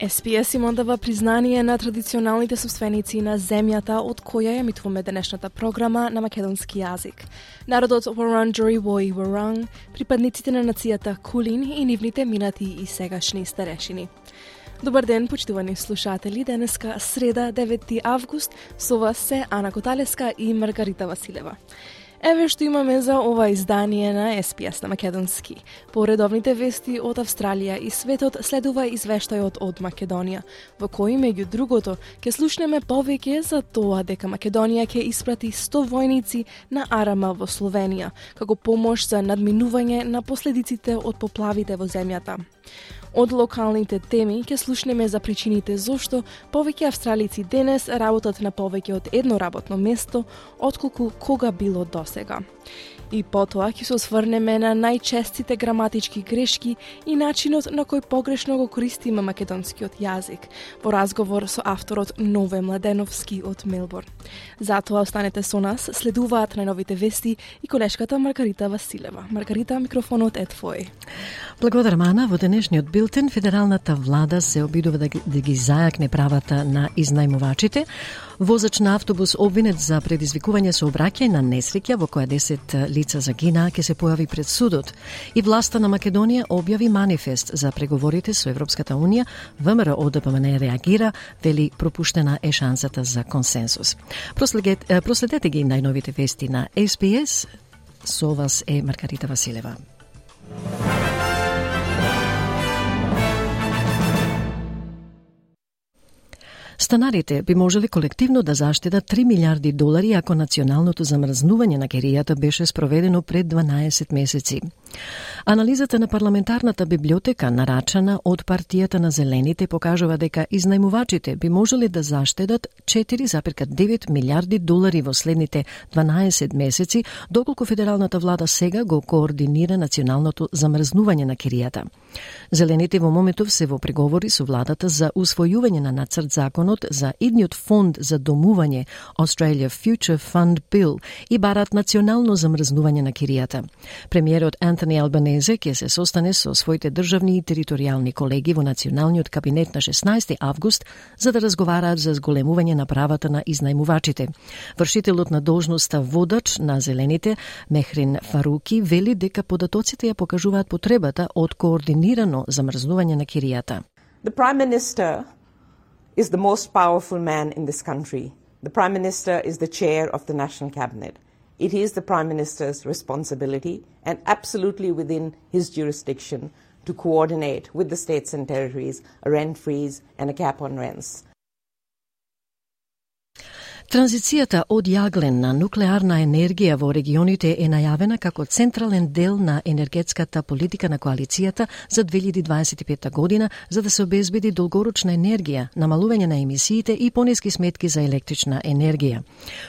SPS има дава признание на традиционалните собственици на земјата од која ја емитуваме денешната програма на македонски јазик. Народот Варанджери Вои Варанг, припадниците на нацијата Кулин и нивните минати и сегашни старешини. Добар ден, почитувани слушатели. Денеска среда, 9 август, со вас се Ана Коталеска и Маргарита Василева. Еве што имаме за ова издание на SPS на Македонски. По редовните вести од Австралија и светот следува извештајот од Македонија, во кој меѓу другото ќе слушнеме повеќе за тоа дека Македонија ќе испрати 100 војници на Арама во Словенија, како помош за надминување на последиците од поплавите во земјата. Од локалните теми ќе слушнеме за причините зошто повеќе австралици денес работат на повеќе од едно работно место, отколку кога било досега. И потоа ќе се осврнеме на најчестите граматички грешки и начинот на кој погрешно го користиме македонскиот јазик, во разговор со авторот Нове Младеновски од Мелбурн. Затоа останете со нас, следуваат на новите вести и колешката Маргарита Василева. Маргарита, микрофонот е твој. Благодарам, Ана. Во денешниот билтен, федералната влада се обидува да, ги- да ги зајакне правата на изнајмувачите. Возач на автобус обвинет за предизвикување со обраќај на несреќа во која 10 лица загинаа ќе се појави пред судот. И власта на Македонија објави манифест за преговорите со Европската Унија. ВМРО ОДПМН реагира, вели пропуштена е шансата за консенсус. Проследете, проследете ги најновите вести на SPS. Со вас е Маргарита Василева. Станарите би можеле колективно да заштедат 3 милиарди долари ако националното замрзнување на керијата беше спроведено пред 12 месеци. Анализата на парламентарната библиотека нарачана од партијата на Зелените покажува дека изнајмувачите би можеле да заштедат 4,9 милиарди долари во следните 12 месеци, доколку федералната влада сега го координира националното замрзнување на керијата. Зелените во моментов се во преговори со владата за усвојување на нацрт законот за идниот фонд за домување Australia Future Fund Bill и барат национално замрзнување на киријата. Премиерот Антони Албанезе ќе се состане со своите државни и територијални колеги во националниот кабинет на 16 август за да разговараат за зголемување на правата на изнајмувачите. Вршителот на должноста водач на Зелените, Мехрин Фаруки, вели дека податоците ја покажуваат потребата од The prime minister is the most powerful man in this country. The prime minister is the chair of the national cabinet. It is the prime minister's responsibility and absolutely within his jurisdiction to coordinate with the states and territories a rent freeze and a cap on rents. Транзицијата од јаглен на нуклеарна енергија во регионите е најавена како централен дел на енергетската политика на коалицијата за 2025 година за да се обезбеди долгорочна енергија, намалување на емисиите и понески сметки за електрична енергија.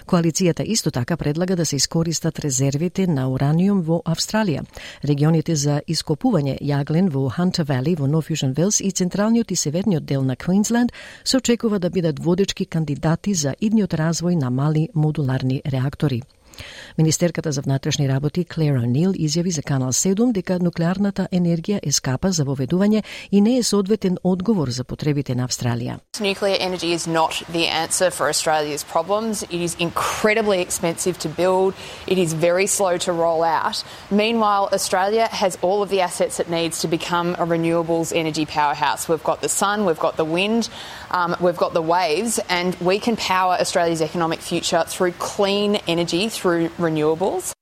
Коалицијата исто така предлага да се искористат резервите на ураниум во Австралија. Регионите за ископување јаглен во Hunter Valley во North Fusion Wells и централниот и северниот дел на Квинсленд се очекува да бидат водечки кандидати за идниот развој на мали модуларни реактори. Министерката за внатрешни работи Клер Нил изјави за Канал 7 дека нуклеарната енергија е скапа за воведување и не е соодветен одговор за потребите на Австралија. Nuclear energy is not the answer for Australia's problems. It is incredibly expensive to build. It is very slow to roll out. Meanwhile, Australia has all of the assets it needs to become a renewables energy powerhouse. We've got the sun, we've got the wind, um, we've got the waves, and we can power Australia's economic future through clean energy, through renewables.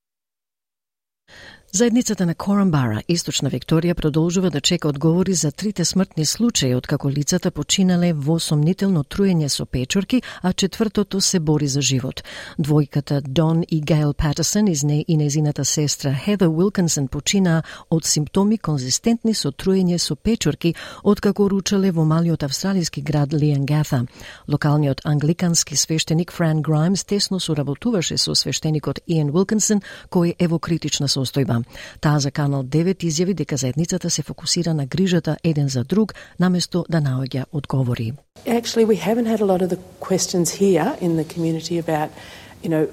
Заедницата на Корамбара, источна Викторија, продолжува да чека одговори за трите смртни случаи од како лицата починале во сомнително труење со печорки, а четвртото се бори за живот. Двојката Дон и Гейл Патерсон из не и незината сестра Хедер Уилкинсон почина од симптоми конзистентни со труење со печорки од како ручале во малиот австралиски град Лиангатha. Локалниот англикански свештеник Фран Граймс тесно соработуваше со свештеникот Иен Уилкинсон, кој е во критична состојба. Таа за Канал 9 изјави дека заедницата се фокусира на грижата еден за друг, наместо да наоѓа одговори. Actually, we haven't had a lot of the questions here in the community about, you know,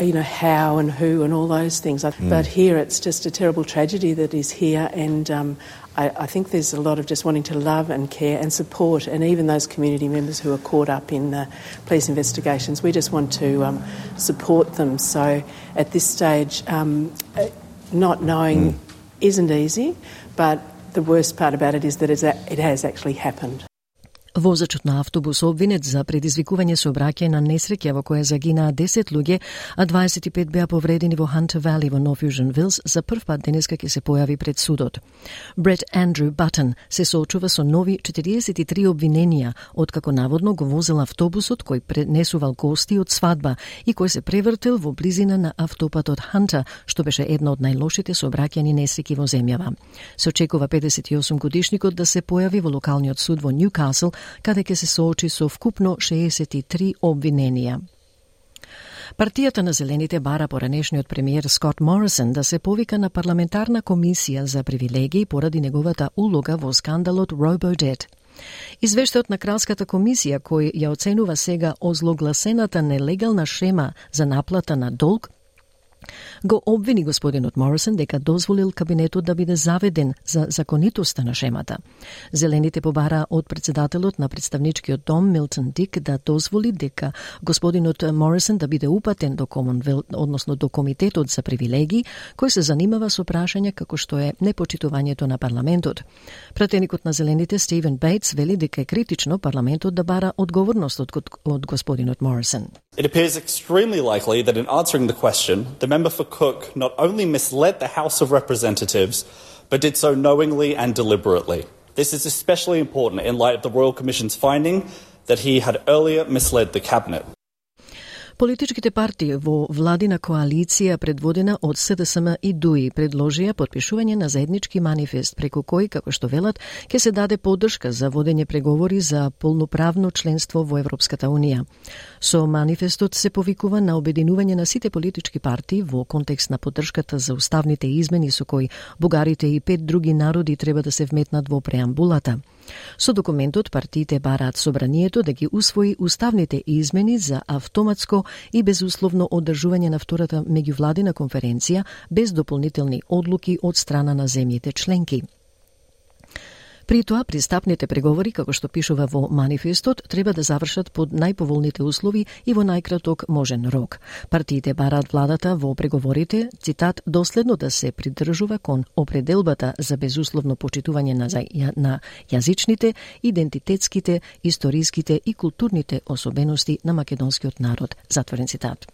you know how and who and all those things. Mm. But here, it's just a terrible tragedy that is here, and um, I, I, think there's a lot of just wanting to love and care and support, and even those community members who are caught up in the police investigations. We just want to um, support them. So at this stage. Um, not knowing mm. isn't easy, but the worst part about it is that it has actually happened. Возачот на автобус обвинет за предизвикување сообраќај на несреќа во која загинаа 10 луѓе, а 25 беа повредени во Hunter Valley во North Fusion Вилс за прв пат денеска ќе се појави пред судот. Бред Андрю Баттон се соочува со нови 43 обвиненија откако наводно го возел автобусот кој пренесувал гости од свадба и кој се превртел во близина на автопатот Ханта, што беше една од најлошите сообраќајни несреќи во земјава. Се очекува 58 годишникот да се појави во локалниот суд во Ньюкасл каде ќе се соочи со вкупно 63 обвиненија. Партијата на Зелените бара поранешниот премиер Скот Морисон да се повика на парламентарна комисија за привилегии поради неговата улога во скандалот RoboDebt. Извештајот на Кралската комисија кој ја оценува сега озлогласената нелегална шема за наплата на долг го обвини господинот Морисон дека дозволил кабинетот да биде заведен за законитоста на шемата. Зелените побара од председателот на представничкиот дом Милтон Дик да дозволи дека господинот Морисон да биде упатен до Комонвелт, односно до Комитетот за привилегии, кој се занимава со прашања како што е непочитувањето на парламентот. Пратеникот на Зелените Стивен Бейтс вели дека е критично парламентот да бара одговорност од, од господинот Морисон. It appears extremely likely that in answering the question, the member for Cook not only misled the House of Representatives, but did so knowingly and deliberately. This is especially important in light of the Royal Commission's finding that he had earlier misled the Cabinet. Политичките партии во владина коалиција предводена од СДСМ и ДУИ предложија подпишување на заеднички манифест преку кој, како што велат, ќе се даде поддршка за водење преговори за полноправно членство во Европската Унија. Со манифестот се повикува на обединување на сите политички партии во контекст на поддршката за уставните измени со кои бугарите и пет други народи треба да се вметнат во преамбулата. Со документот партиите бараат собранието да ги усвои уставните измени за автоматско и безусловно одржување на втората меѓувладина конференција без дополнителни одлуки од страна на земјите членки. При тоа, пристапните преговори, како што пишува во манифестот, треба да завршат под најповолните услови и во најкраток можен рок. Партиите бараат владата во преговорите, цитат, доследно да се придржува кон определбата за безусловно почитување на, на јазичните, идентитетските, историските и културните особености на македонскиот народ. Затворен цитат.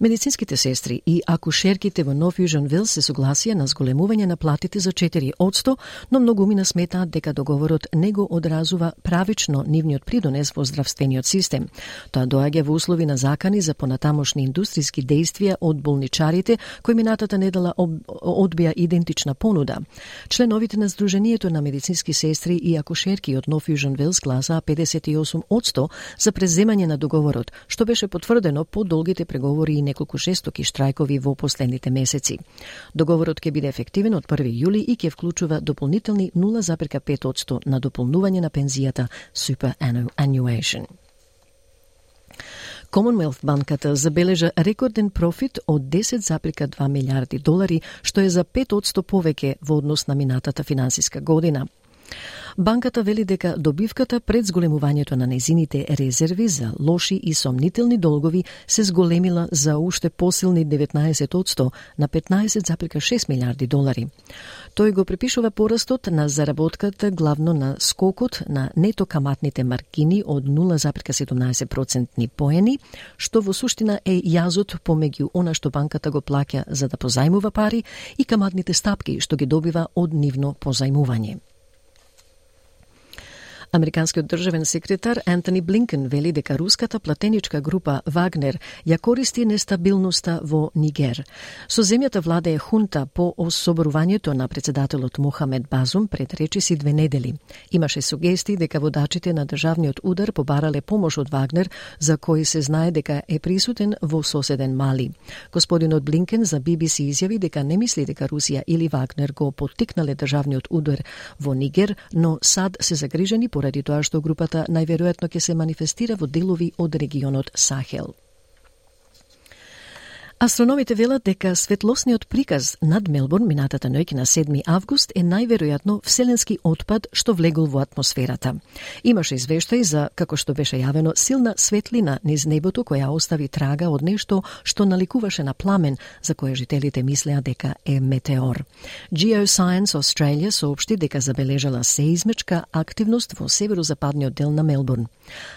Медицинските сестри и акушерките во Нов Южен Вил се согласија на зголемување на платите за 4 одсто, но многумина сметаат дека договорот не го одразува правично нивниот придонес во здравствениот систем. Тоа доаѓа во услови на закани за понатамошни индустријски действија од болничарите, кои минатата недела одбија идентична понуда. Членовите на Сдруженијето на медицински сестри и акушерки од Нов Южен Вил гласаа 58 одсто за преземање на договорот, што беше потврдено по долгите преговори и неколку жестоки штрајкови во последните месеци. Договорот ќе биде ефективен од 1 јули и ќе вклучува дополнителни 0,5% на дополнување на пензијата superannuation. Commonwealth банката забележа рекорден профит од 10,2 милиарди долари, што е за 5% повеќе во однос на минатата финансиска година. Банката вели дека добивката пред зголемувањето на незините резерви за лоши и сомнителни долгови се зголемила за уште посилни 19% на 15,6 милиарди долари. Тој го припишува порастот на заработката главно на скокот на нето каматните маркини од 0,17% поени, што во суштина е јазот помеѓу она што банката го плаќа за да позајмува пари и каматните стапки што ги добива од нивно позајмување. Американскиот државен секретар Антони Блинкен вели дека руската платеничка група Вагнер ја користи нестабилноста во Нигер. Со земјата владе е хунта по особорувањето на председателот Мохамед Базум пред речиси две недели. Имаше сугестии дека водачите на државниот удар побарале помош од Вагнер, за кој се знае дека е присутен во соседен Мали. Господинот Блинкен за BBC изјави дека не мисли дека Русија или Вагнер го поттикнале државниот удар во Нигер, но САД се загрижени по поради тоа што групата најверојатно ќе се манифестира во делови од регионот Сахел. Астрономите велат дека светлосниот приказ над Мелбурн минатата ноќ на 7 август е најверојатно вселенски отпад што влегол во атмосферата. Имаше извештај за, како што беше јавено, силна светлина низ небото која остави трага од нешто што наликуваше на пламен, за кое жителите мислеа дека е метеор. Geoscience Australia соопшти дека забележала сеизмечка активност во северозападниот дел на Мелбурн.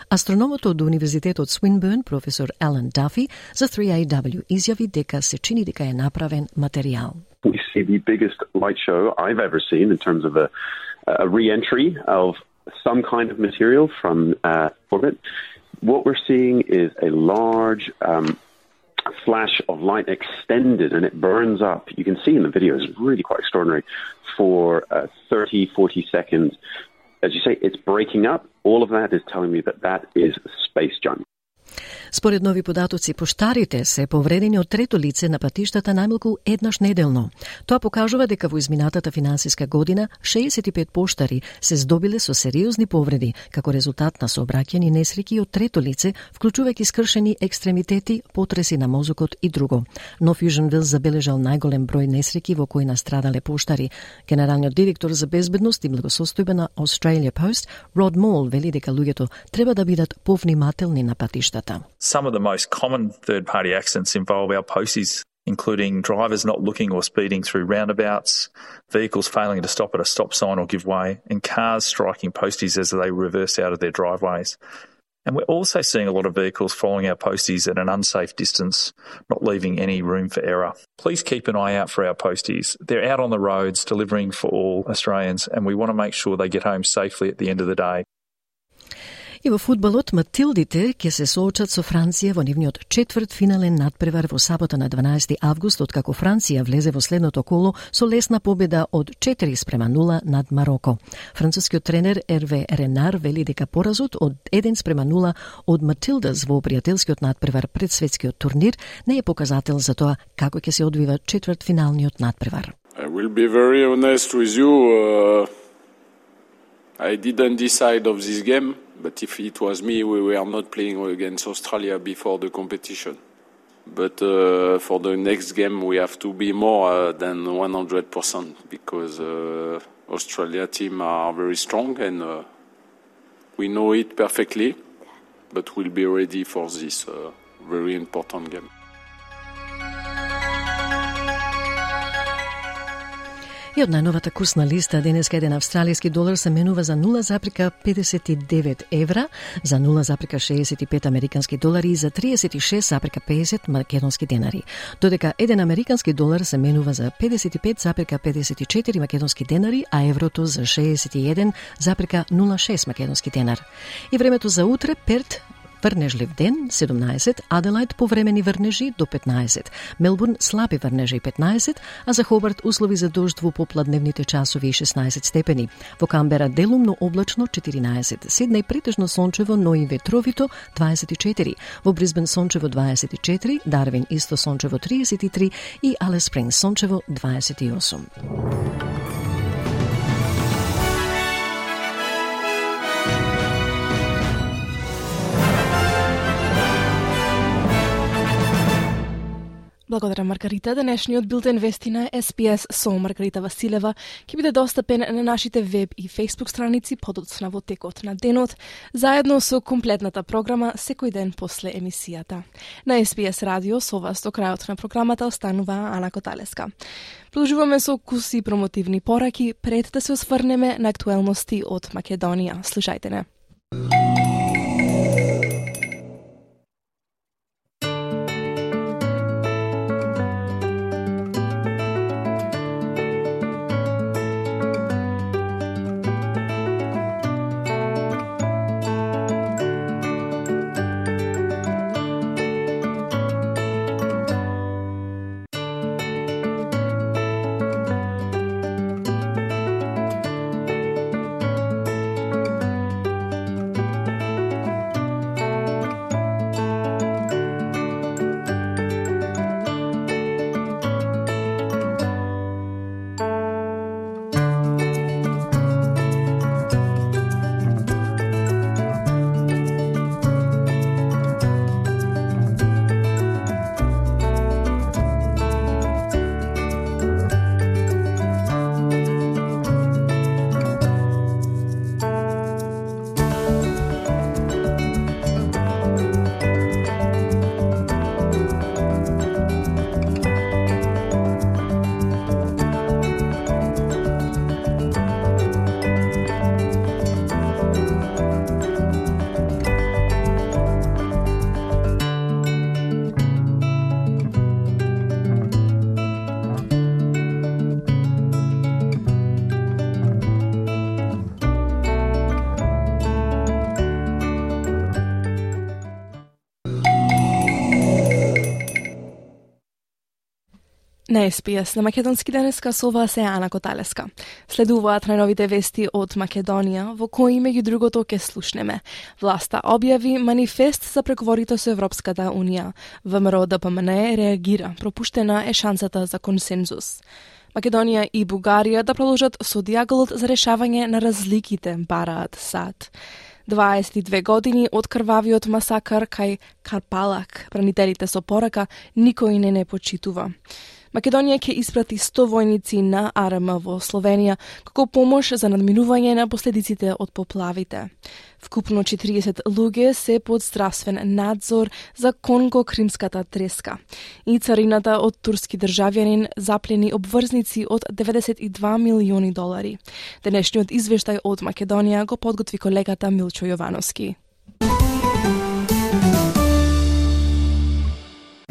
Астрономот од Универзитетот Свинберн, професор Алан Дафи, за 3AW изјавил We see the biggest light show I've ever seen in terms of a, a re-entry of some kind of material from uh, orbit. What we're seeing is a large um, flash of light extended and it burns up. You can see in the video, it's really quite extraordinary for uh, 30, 40 seconds. As you say, it's breaking up. All of that is telling me that that is space junk. Според нови податоци, поштарите се повредени од трето лице на патиштата најмалку еднаш неделно. Тоа покажува дека во изминатата финансиска година 65 поштари се здобиле со сериозни повреди како резултат на сообраќајни несреќи од трето лице, вклучувајќи скршени екстремитети, потреси на мозокот и друго. Но Fusionville забележал најголем број несреќи во кои настрадале поштари. Генералниот директор за безбедност и благосостојба на Australia Post, Род Мол, вели дека луѓето треба да бидат повнимателни на патиштата. Some of the most common third party accidents involve our posties, including drivers not looking or speeding through roundabouts, vehicles failing to stop at a stop sign or give way, and cars striking posties as they reverse out of their driveways. And we're also seeing a lot of vehicles following our posties at an unsafe distance, not leaving any room for error. Please keep an eye out for our posties. They're out on the roads delivering for all Australians, and we want to make sure they get home safely at the end of the day. И во фудбалот Матилдите ќе се соочат со Франција во нивниот четврт финален надпревар во сабота на 12 август, откако Франција влезе во следното коло со лесна победа од 4 спрема 0 над Мароко. Францускиот тренер Ерве Ренар вели дека поразот од 1 спрема 0 од Матилдас во пријателскиот надпревар пред светскиот турнир не е показател за тоа како ќе се одвива четврт финалниот надпревар. I will be very honest with you. Uh, I didn't decide of this game. But if it was me, we were not playing against Australia before the competition. But uh, for the next game, we have to be more uh, than 100% because uh, Australia team are very strong and uh, we know it perfectly. But we'll be ready for this uh, very important game. И од најновата курсна листа денеска еден австралијски долар се менува за 0,59 евра, за 0,65 американски долари и за 36,50 македонски денари. Додека еден американски долар се менува за 55,54 македонски денари, а еврото за 61,06 македонски денар. И времето за утре Перт Врнежлив ден 17, Аделајд повремени врнежи до 15, Мелбурн слаби врнежи 15, а за Хобарт услови за дожд во попладневните часови 16 степени. Во Камбера делумно облачно 14, Сиднеј претежно сончево, но и ветровито 24, во Бризбен сончево 24, Дарвин исто сончево 33 и Алес Спрингс сончево 28. Благодарам Маргарита. Денешниот билтен вести на SPS со Маргарита Василева ќе биде достапен на нашите веб и Facebook страници подоцна во текот на денот, заедно со комплетната програма секој ден после емисијата. На SPS радио со вас до крајот на програмата останува Ана Коталеска. Продолжуваме со куси промотивни пораки пред да се осврнеме на актуелности од Македонија. Слушајте не. На СПС на Македонски денеска со вас е Ана Коталеска. Следуваат најновите вести од Македонија, во кои меѓу другото ке слушнеме. Власта објави манифест за преговорите со Европската Унија. ВМРО ДПМН реагира, пропуштена е шансата за консензус. Македонија и Бугарија да продолжат со дијаголот за решавање на разликите, бараат САД. 22 години од крвавиот масакар кај Карпалак. Бранителите со порака никој не не почитува. Македонија ќе испрати 100 војници на АРМ во Словенија како помош за надминување на последиците од поплавите. Вкупно 40 луѓе се под здравствен надзор за Конго-Кримската треска. И царината од турски државјанин заплени обврзници од 92 милиони долари. Денешниот извештај од Македонија го подготви колегата Милчо Јовановски.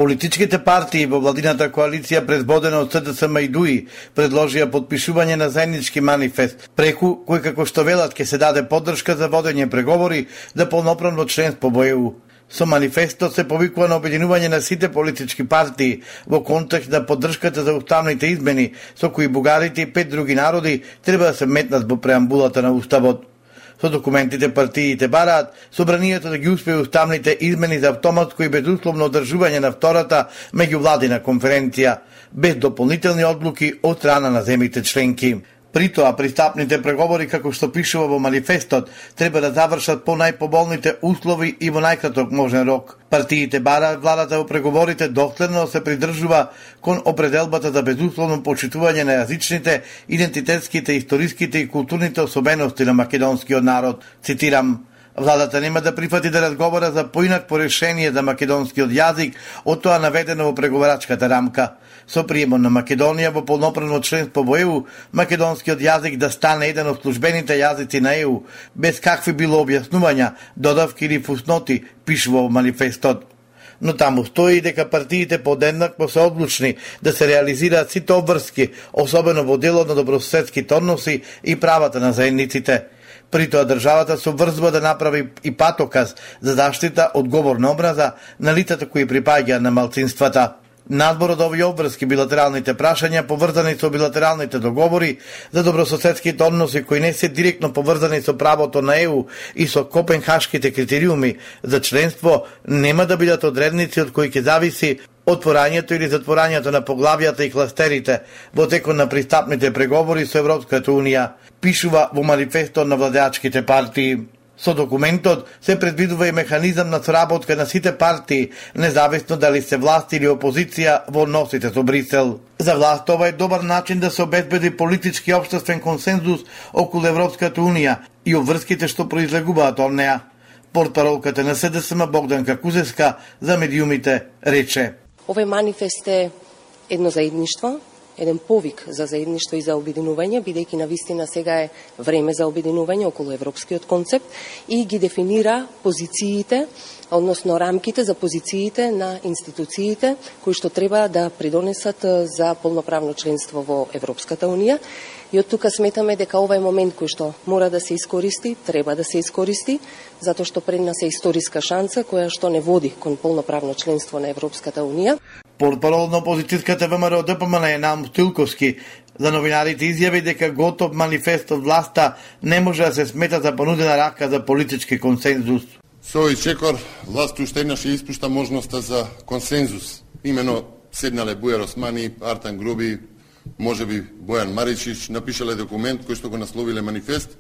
Политичките партии во владината коалиција предводена од СДСМ и ДУИ предложија подпишување на заеднички манифест, преку кој како што велат ќе се даде поддршка за водење преговори за полноправно членство во ЕУ. Со манифестот се повикува на обединување на сите политички партии во контекст на поддршката за уставните измени со кои бугарите и пет други народи треба да се метнат во преамбулата на уставот. Со документите партиите бараат собранието да ги успее уставните измени за автоматско и безусловно одржување на втората меѓувладина конференција, без дополнителни одлуки од страна на земите членки. При тоа, пристапните преговори, како што пишува во манифестот, треба да завршат по најпоболните услови и во најкраток можен рок. Партиите бараат владата во преговорите доследно се придржува кон определбата за безусловно почитување на јазичните, идентитетските, историските и културните особености на македонскиот народ. Цитирам, Владата нема да прифати да разговара за поинак порешение за македонскиот јазик од тоа наведено во преговарачката рамка. Со приемот на Македонија во полноправно членство во ЕУ, македонскиот јазик да стане еден од службените јазици на ЕУ, без какви било објаснувања, додавки или фусноти, пишува во манифестот но таму стои дека партиите подеднакво се одлучни да се реализираат сите обврски, особено во делот на добросветските односи и правата на заедниците. При тоа државата се обврзува да направи и патоказ за заштита од говорна образа на лицата кои припаѓаат на малцинствата. Надбор од овие обврски билатералните прашања поврзани со билатералните договори за добрососедските односи кои не се директно поврзани со правото на ЕУ и со Копенхашките критериуми за членство нема да бидат одредници од кои ќе зависи отворањето или затворањето на поглавијата и кластерите во текот на пристапните преговори со Европската Унија, пишува во манифестот на владеачките партии. Со документот се предвидува и механизам на сработка на сите партии, независно дали се власт или опозиција во носите со Брисел. За власт ова е добар начин да се обезбеди политички и обштествен консензус околу Европската Унија и обврските што произлегуваат од неа. Портпаролката на СДСМ Богданка Кузеска за медиумите рече. Овој манифест е едно заедништво, еден повик за заедништво и за обединување, бидејќи на вистина сега е време за обединување околу европскиот концепт и ги дефинира позициите, односно рамките за позициите на институциите кои што треба да придонесат за полноправно членство во Европската Унија. И од тука сметаме дека ова е момент кој што мора да се искористи, треба да се искористи, затоа што пред нас е историска шанса која што не води кон полноправно членство на Европската Унија. Портпарол на опозицијската ВМРО ДПМН е Нам Стилковски за новинарите изјави дека готов манифест од власта не може да се смета за понудена рака за политички консензус. Со овој чекор, власт уште еднаш испушта можноста за консензус. Имено седнале Бујар Османи, Артан Груби, може би Бојан Маричич, напишале документ кој што го насловиле манифест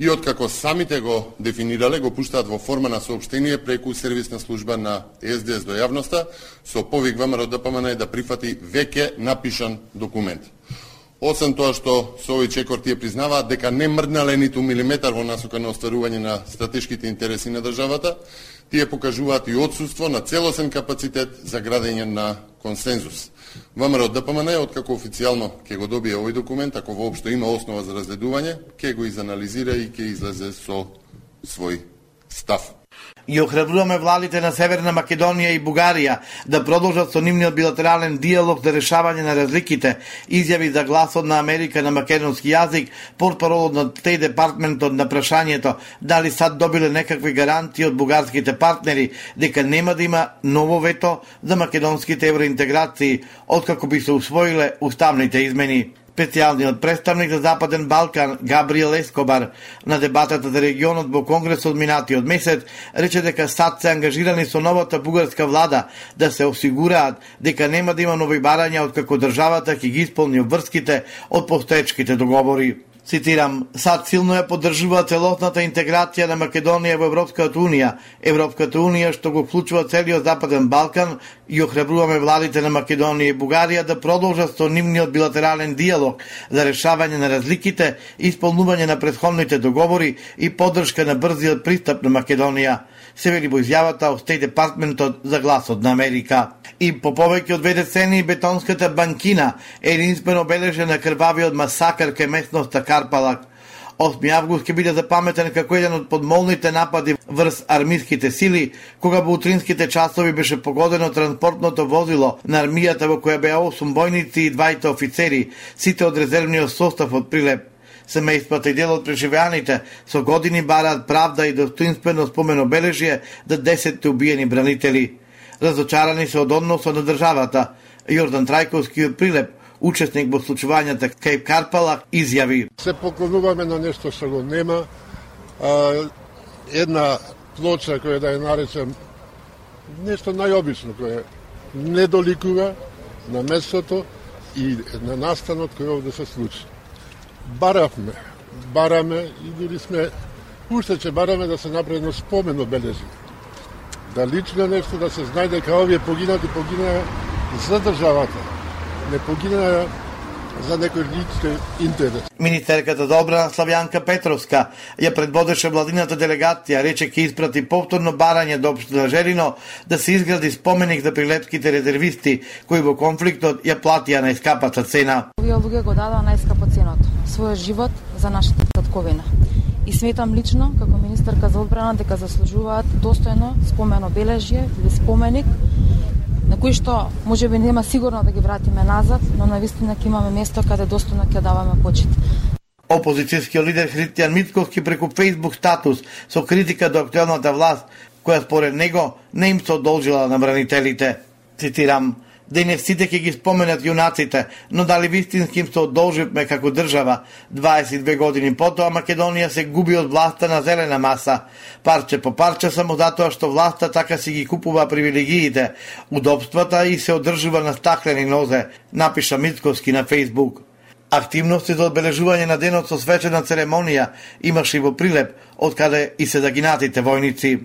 и откако самите го дефинирале, го пуштаат во форма на сообштение преку сервисна служба на СДС до јавноста, со повик ВМРО да ДПМН да прифати веќе напишан документ. Освен тоа што со овој чекор тие признаваат дека не мрднале ниту милиметар во насока на остварување на стратешките интереси на државата, тие покажуваат и отсутство на целосен капацитет за градење на консензус. ВМРО ДПМН, откако официјално ќе го добие овој документ, ако воопшто има основа за разгледување, ќе го изанализира и ќе излезе со свој став. И охрабруваме владите на Северна Македонија и Бугарија да продолжат со нивниот билатерален диалог за решавање на разликите, изјави за гласот на Америка на македонски јазик, портпаролот на Тей департментот на прашањето дали сад добиле некакви гарантии од бугарските партнери дека нема да има ново вето за македонските евроинтеграции, откако би се усвоиле уставните измени. Специјалниот представник за Западен Балкан Габриел Ескобар на дебатата за регионот во Конгресот минатиот месец рече дека САД се ангажирани со новата бугарска влада да се осигураат дека нема да има нови барања откако државата ќе ги исполни обврските од постоечките договори. Цитирам, САД силно ја поддржува целосната интеграција на Македонија во Европската Унија, Европската Унија што го вклучува целиот Западен Балкан и охрабруваме владите на Македонија и Бугарија да продолжат со нивниот билатерален диалог за решавање на разликите, исполнување на претходните договори и поддршка на брзиот пристап на Македонија се вели во изјавата од Стеј Департментот за гласот на Америка. И по повеќе од две децени бетонската банкина е единствено бележена крвавиот масакар кај местноста Карпалак. 8 август ќе биде запаметен како еден од подмолните напади врз армиските сили, кога во утринските часови беше погодено транспортното возило на армијата во која беа 8 војници и двајте офицери, сите од резервниот состав од Прилеп. Семејствата и дел од преживеаните со години бараат правда и достоинствено спомен обележје да 10 убиени бранители. Разочарани се од односот на државата. Јордан Трајковски од Прилеп, учесник во случувањата кај Карпала, изјави. Се поклонуваме на нешто што го нема. А, една плоча која да ја наречам нешто најобично кое не доликува на местото и на настанот кој овде се случи баравме, бараме и дури сме уште че бараме да се направи едно спомен обележи. Да лично нешто да се знае дека овие погинати погинаа за државата. Не погинаа за некој лични интерес. Министерката за одбрана Славјанка Петровска ја предводеше владината делегација, рече ќе испрати повторно барање до општина Желино да се изгради споменик за прилепските резервисти кои во конфликтот ја платија најскапата цена. Овие луѓе го дадаа најскапо ценото, својот живот за нашата татковина. И сметам лично, како министерка за одбрана, дека заслужуваат достојно спомен обележје или споменик на кои што може би нема сигурно да ги вратиме назад, но на вистина ќе имаме место каде достојно ќе даваме почит. Опозицијскиот лидер Христијан Митковски преку Facebook статус со критика до актуелната власт, која според него не им се одолжила на бранителите. Цитирам, Денес сите ќе ги споменат јунаците, но дали вистински им се одолживме како држава? 22 години потоа Македонија се губи од власта на зелена маса. Парче по парче само затоа што власта така си ги купува привилегиите, удобствата и се одржува на стаклени нозе, напиша Мицковски на Фейсбук. Активности за одбележување на денот со свечена церемонија имаше и во Прилеп, од каде и се загинатите војници.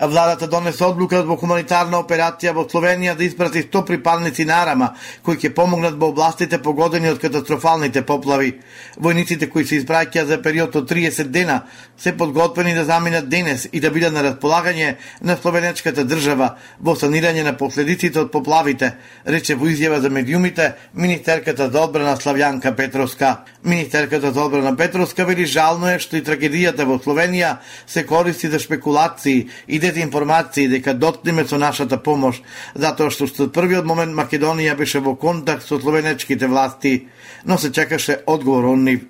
Владата донесе одлука во хуманитарна операција во Словенија да испрати 100 припадници на Арама, кои ќе помогнат во областите погодени од катастрофалните поплави. Војниците кои се испраќаат за период од 30 дена се подготвени да заминат денес и да бидат на располагање на словенечката држава во санирање на последиците од поплавите, рече во изјава за медиумите министерката за одбрана Славјанка Петровска. Министерката за одбрана Петровска вели жално е што и трагедијата во Словенија се користи за спекулации и дезинформации дека доткнеме со нашата помош, затоа што што првиот момент Македонија беше во контакт со словенечките власти, но се чекаше одговор од нив.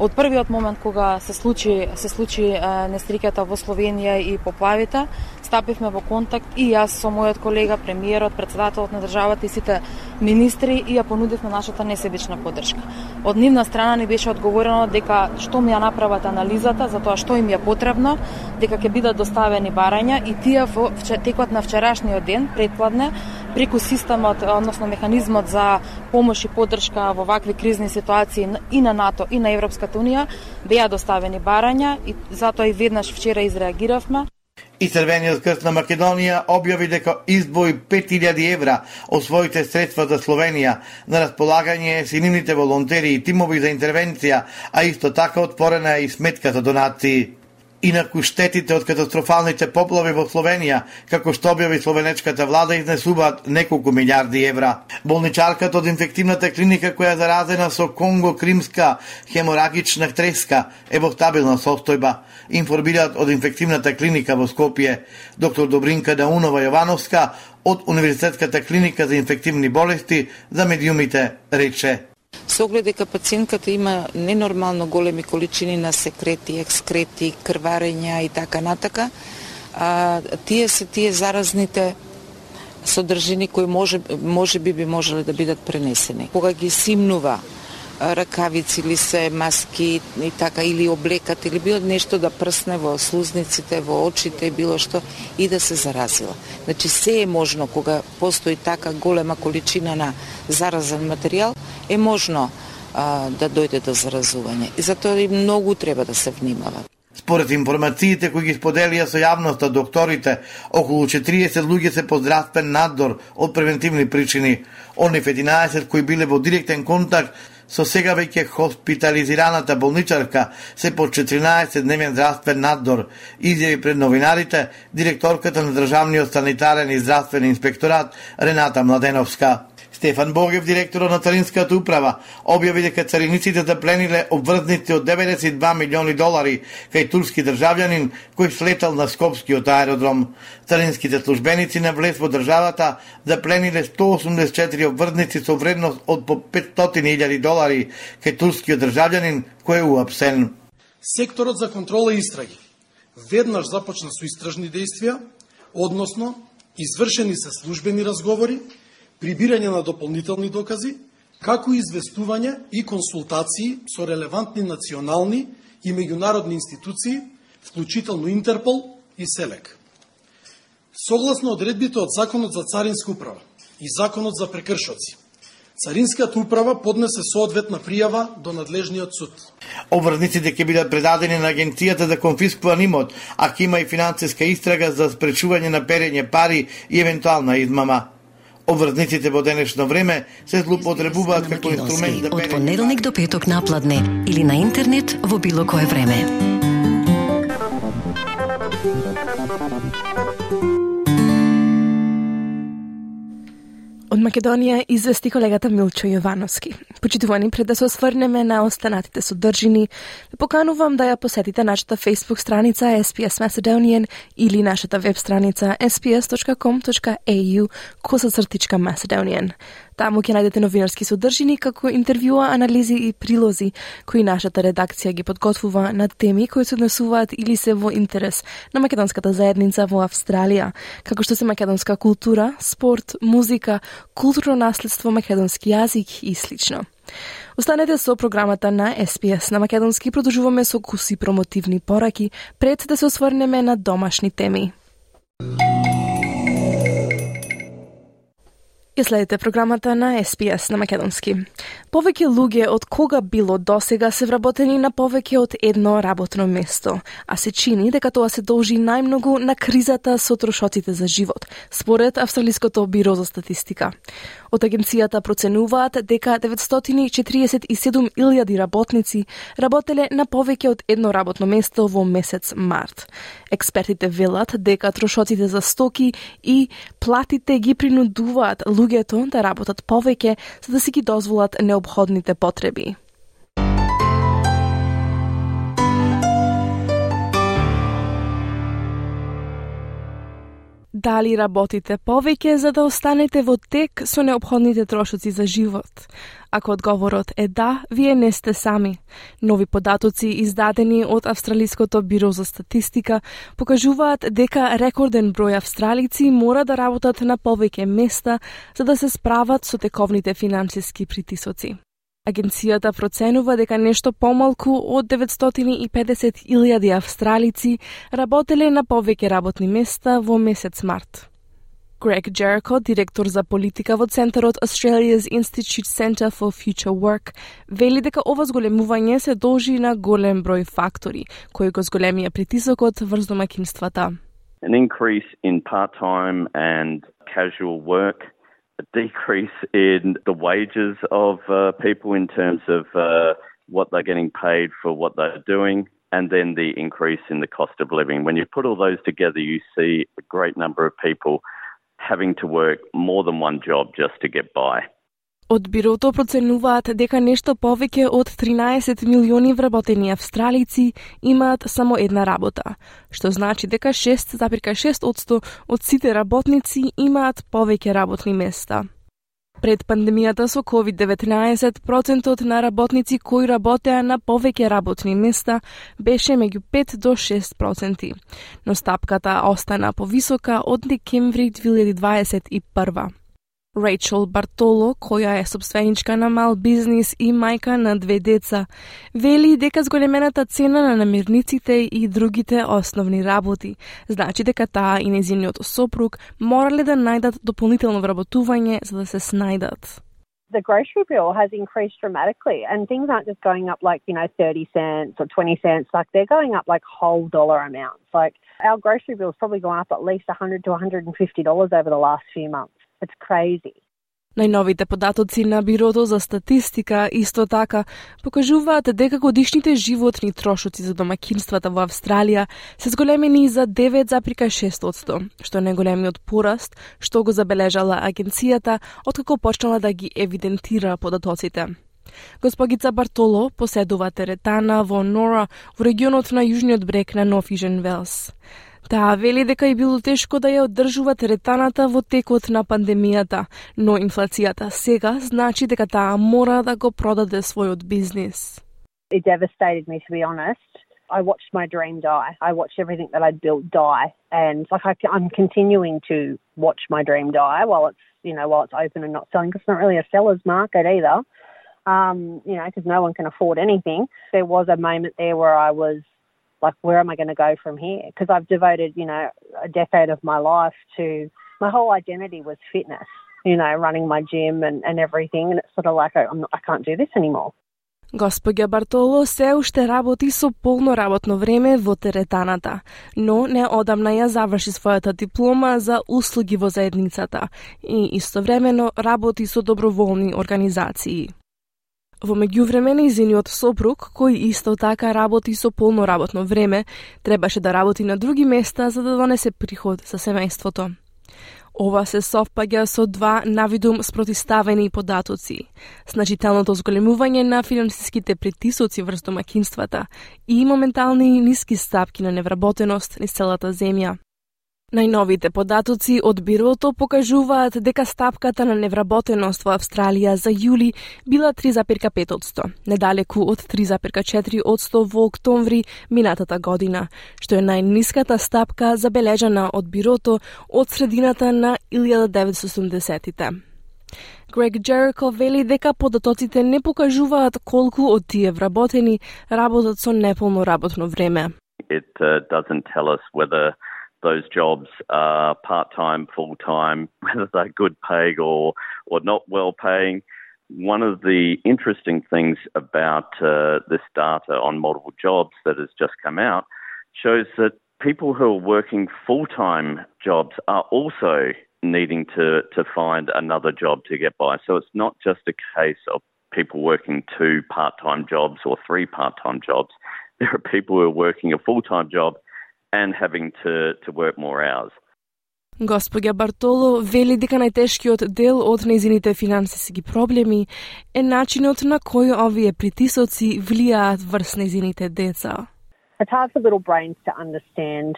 Од првиот момент кога се случи се случи нестриката во Словенија и поплавите, стапивме во контакт и јас со мојот колега премиерот, председателот на државата и сите министри и ја понудивме нашата несебична поддршка. Од нивна страна ни беше одговорено дека што ми ја направат анализата за тоа што им е потребно, дека ќе бидат доставени барања и тие во текот на вчерашниот ден, предпладне, преку системот, односно механизмот за помош и поддршка во вакви кризни ситуации и на НАТО и на Европската Унија беа доставени барања и затоа и веднаш вчера изреагиравме. И Црвениот крст на Македонија објави дека издвои 5000 евра од своите средства за Словенија на располагање синимните волонтери и тимови за интервенција, а исто така отворена е и сметка за донации. Инаку штетите од катастрофалните поплави во Словенија, како што објави словенечката влада, изнесуваат неколку милиарди евра. Болничарката од инфективната клиника која е заразена со Конго-Кримска хеморагична треска е во стабилна состојба, информираат од инфективната клиника во Скопје. Доктор Добринка Даунова Јовановска од Универзитетската клиника за инфективни болести за медиумите рече Со оглед дека пациентката има ненормално големи количини на секрети, екскрети, крварења и така натака, а, тие се тие заразните содржини кои може, може би би можеле да бидат пренесени. Кога ги симнува ракавици или се маски и така или облекат или било нешто да прсне во слузниците, во очите, било што и да се заразила. Значи се е можно кога постои така голема количина на заразен материјал, е можно а, да дојде до заразување. И затоа и многу треба да се внимава. Според информациите кои ги споделија со јавноста докторите, околу 40 луѓе се по здравствен надзор од превентивни причини. Онив 11 кои биле во директен контакт со сега веќе хоспитализираната болничарка се по 14 дневен здравствен надзор, изјави пред новинарите директорката на Државниот санитарен и здравствен инспекторат Рената Младеновска. Стефан Богев, директорот на Царинската управа, објави дека цариниците да заплениле обврзници од 92 милиони долари кај турски државјанин кој слетал на Скопскиот аеродром. Царинските службеници на влез во државата да заплениле 184 обврзници со вредност од по 500.000 долари кај турскиот државјанин кој е уапсен. Секторот за контрола и истраги веднаш започна со истражни действија, односно извршени се службени разговори прибирање на дополнителни докази, како и известување и консултации со релевантни национални и меѓународни институции, вклучително Интерпол и СЕЛЕК. Согласно одредбите од Законот за Царинска управа и Законот за прекршоци, Царинската управа поднесе соодветна пријава до надлежниот суд. Обврзниците ќе бидат предадени на Агенцијата за конфискуван имот, а ќе има и финансиска истрага за спречување на перење пари и евентуална измама. Обврзниците во денешно време се злоупотребуваат како инструмент да Од понеделник до петок напладне или на интернет во било кое време. Од Македонија извести колегата Милчо Јовановски. Почитувани, пред да се осврнеме на останатите содржини, ве поканувам да ја посетите нашата Facebook страница SPS Macedonian или нашата веб страница sps.com.au косацртичка Macedonian. Таму ќе најдете новинарски содржини како интервјуа, анализи и прилози кои нашата редакција ги подготвува на теми кои се однесуваат или се во интерес на македонската заедница во Австралија, како што се македонска култура, спорт, музика, културно наследство, македонски јазик и слично. Останете со програмата на SPS на македонски продолжуваме со куси промотивни пораки пред да се осврнеме на домашни теми. Ја следите програмата на SPS на Македонски. Повеќе луѓе од кога било досега се вработени на повеќе од едно работно место, а се чини дека тоа се должи најмногу на кризата со трошоците за живот, според Австралиското биро за статистика. Од агенцијата проценуваат дека 947.000 работници работеле на повеќе од едно работно место во месец март. Експертите велат дека трошоците за стоки и платите ги принудуваат луѓето да работат повеќе за да си ги дозволат необходните потреби. Дали работите повеќе за да останете во тек со необходните трошоци за живот? Ако одговорот е да, вие не сте сами. Нови податоци издадени од Австралиското биро за статистика покажуваат дека рекорден број австралици мора да работат на повеќе места за да се справат со тековните финансиски притисоци. Агенцијата проценува дека нешто помалку од 950.000 австралици работеле на повеќе работни места во месец март. Грег Джерико, директор за политика во Центарот Australia's Institute Center for Future Work, вели дека ова зголемување се должи на голем број фактори, кои го зголемија притисокот врз домакинствата. An increase in part-time and casual work, a decrease in the wages of uh, people in terms of uh, what they're getting paid for what they're doing, and then the increase in the cost of living. When you put all those together, you see a great number of people having to work more than one job just to get by. Од бирото проценуваат дека нешто повеќе од 13 милиони вработени австралици имаат само една работа, што значи дека 6,6% од сите работници имаат повеќе работни места. Пред пандемијата со COVID-19, процентот на работници кои работеа на повеќе работни места беше меѓу 5 до 6 проценти, но стапката остана повисока од декември 2021. Рейчел Бартоло, која е собственичка на мал бизнис и мајка на две деца, вели дека зголемената цена на намирниците и другите основни работи, значи дека таа и незиниот сопруг морале да најдат дополнително вработување за да се снајдат. the grocery bill has increased dramatically and things aren't just going up like, you know, 30 cents or 20 cents, like they're going up like whole dollar amounts. Like our grocery bill's probably gone up at least 100 to 150 dollars over the last few months. It's crazy. Најновите податоци на Бирото за статистика исто така покажуваат дека годишните животни трошоци за домакинствата во Австралија се зголемени за 9,6%, што е најголемиот пораст што го забележала агенцијата откако почнала да ги евидентира податоците. Госпогица Бартоло поседува теретана во Нора, во регионот на јужниот брег на Нов Южен Велс. Таа вели дека и било тешко да ја одржува теретаната во текот на пандемијата, но инфлацијата сега значи дека таа мора да го продаде својот бизнес. It devastated me, to be honest. I watched my dream die. I watched everything that I'd built die, and like I, I'm continuing to watch my dream die while it's you know while it's open and not selling 'cause it's not really a seller's market either. Um, you know, because no one can afford anything. There was a moment there where I was like, where am I going to go from here? Because I've devoted, you know, a decade of my life to my whole identity was fitness, you know, running my gym and, and everything. And it's sort of like, I, I'm not, I can't do this anymore. Господја Бартоло се уште работи со полно работно време во теретаната, но не одамна ја заврши својата диплома за услуги во заедницата и истовремено работи со доброволни организации. Во меѓувреме, нејзиниот сопруг, кој исто така работи со полно работно време, требаше да работи на други места за да донесе приход за семејството. Ова се совпаѓа со два навидум спротиставени податоци. Значителното зголемување на финансиските притисоци врз домакинствата и моментални ниски стапки на невработеност низ целата земја. Најновите податоци од бирото покажуваат дека стапката на невработеност во Австралија за јули била 3,5%, недалеку од 3,4% во октомври минатата година, што е најниската стапка забележана од бирото од средината на 1980-тите. Грег Джерико вели дека податоците не покажуваат колку од тие вработени работат со неполно работно време. It uh, doesn't tell us whether those jobs are part time, full time, whether they're good paying or, or not well paying. One of the interesting things about uh, this data on multiple jobs that has just come out shows that people who are working full time jobs are also needing to, to find another job to get by. So it's not just a case of people working two part time jobs or three part time jobs. There are people who are working a full time job and having to, to work more hours. Господја Бартоло вели дека најтешкиот дел од незините финансиски проблеми е начинот на кој овие притисоци влијаат врз незините деца. It's hard for little brains to understand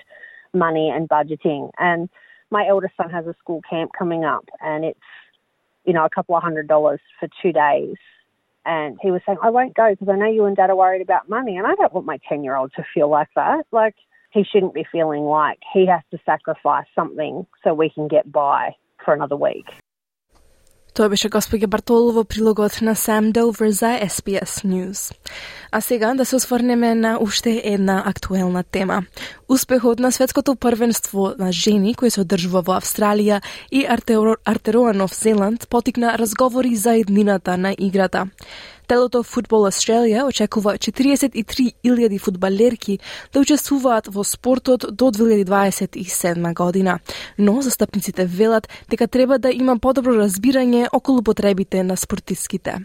money and budgeting. And my eldest son has a school camp coming up, and it's, you know, a couple of hundred dollars for two days. And he was saying, I won't go because I know you and dad are worried about money. And I don't want my 10 year old to feel like that. Like, he shouldn't be feeling like he has to sacrifice something so we can get by for another week. Тоа беше господја Бартолово прилогот на Сам Делвер за SBS News. А сега да се осврнеме на уште една актуелна тема. Успехот на светското првенство на жени кој се одржува во Австралија и Артероа Нов Зеланд потикна разговори за еднината на играта. Телото Футбол Австралија очекува 43.000 фудбалерки да учествуваат во спортот до 2027 година, но застапниците велат дека треба да има подобро разбирање околу потребите на спортиските.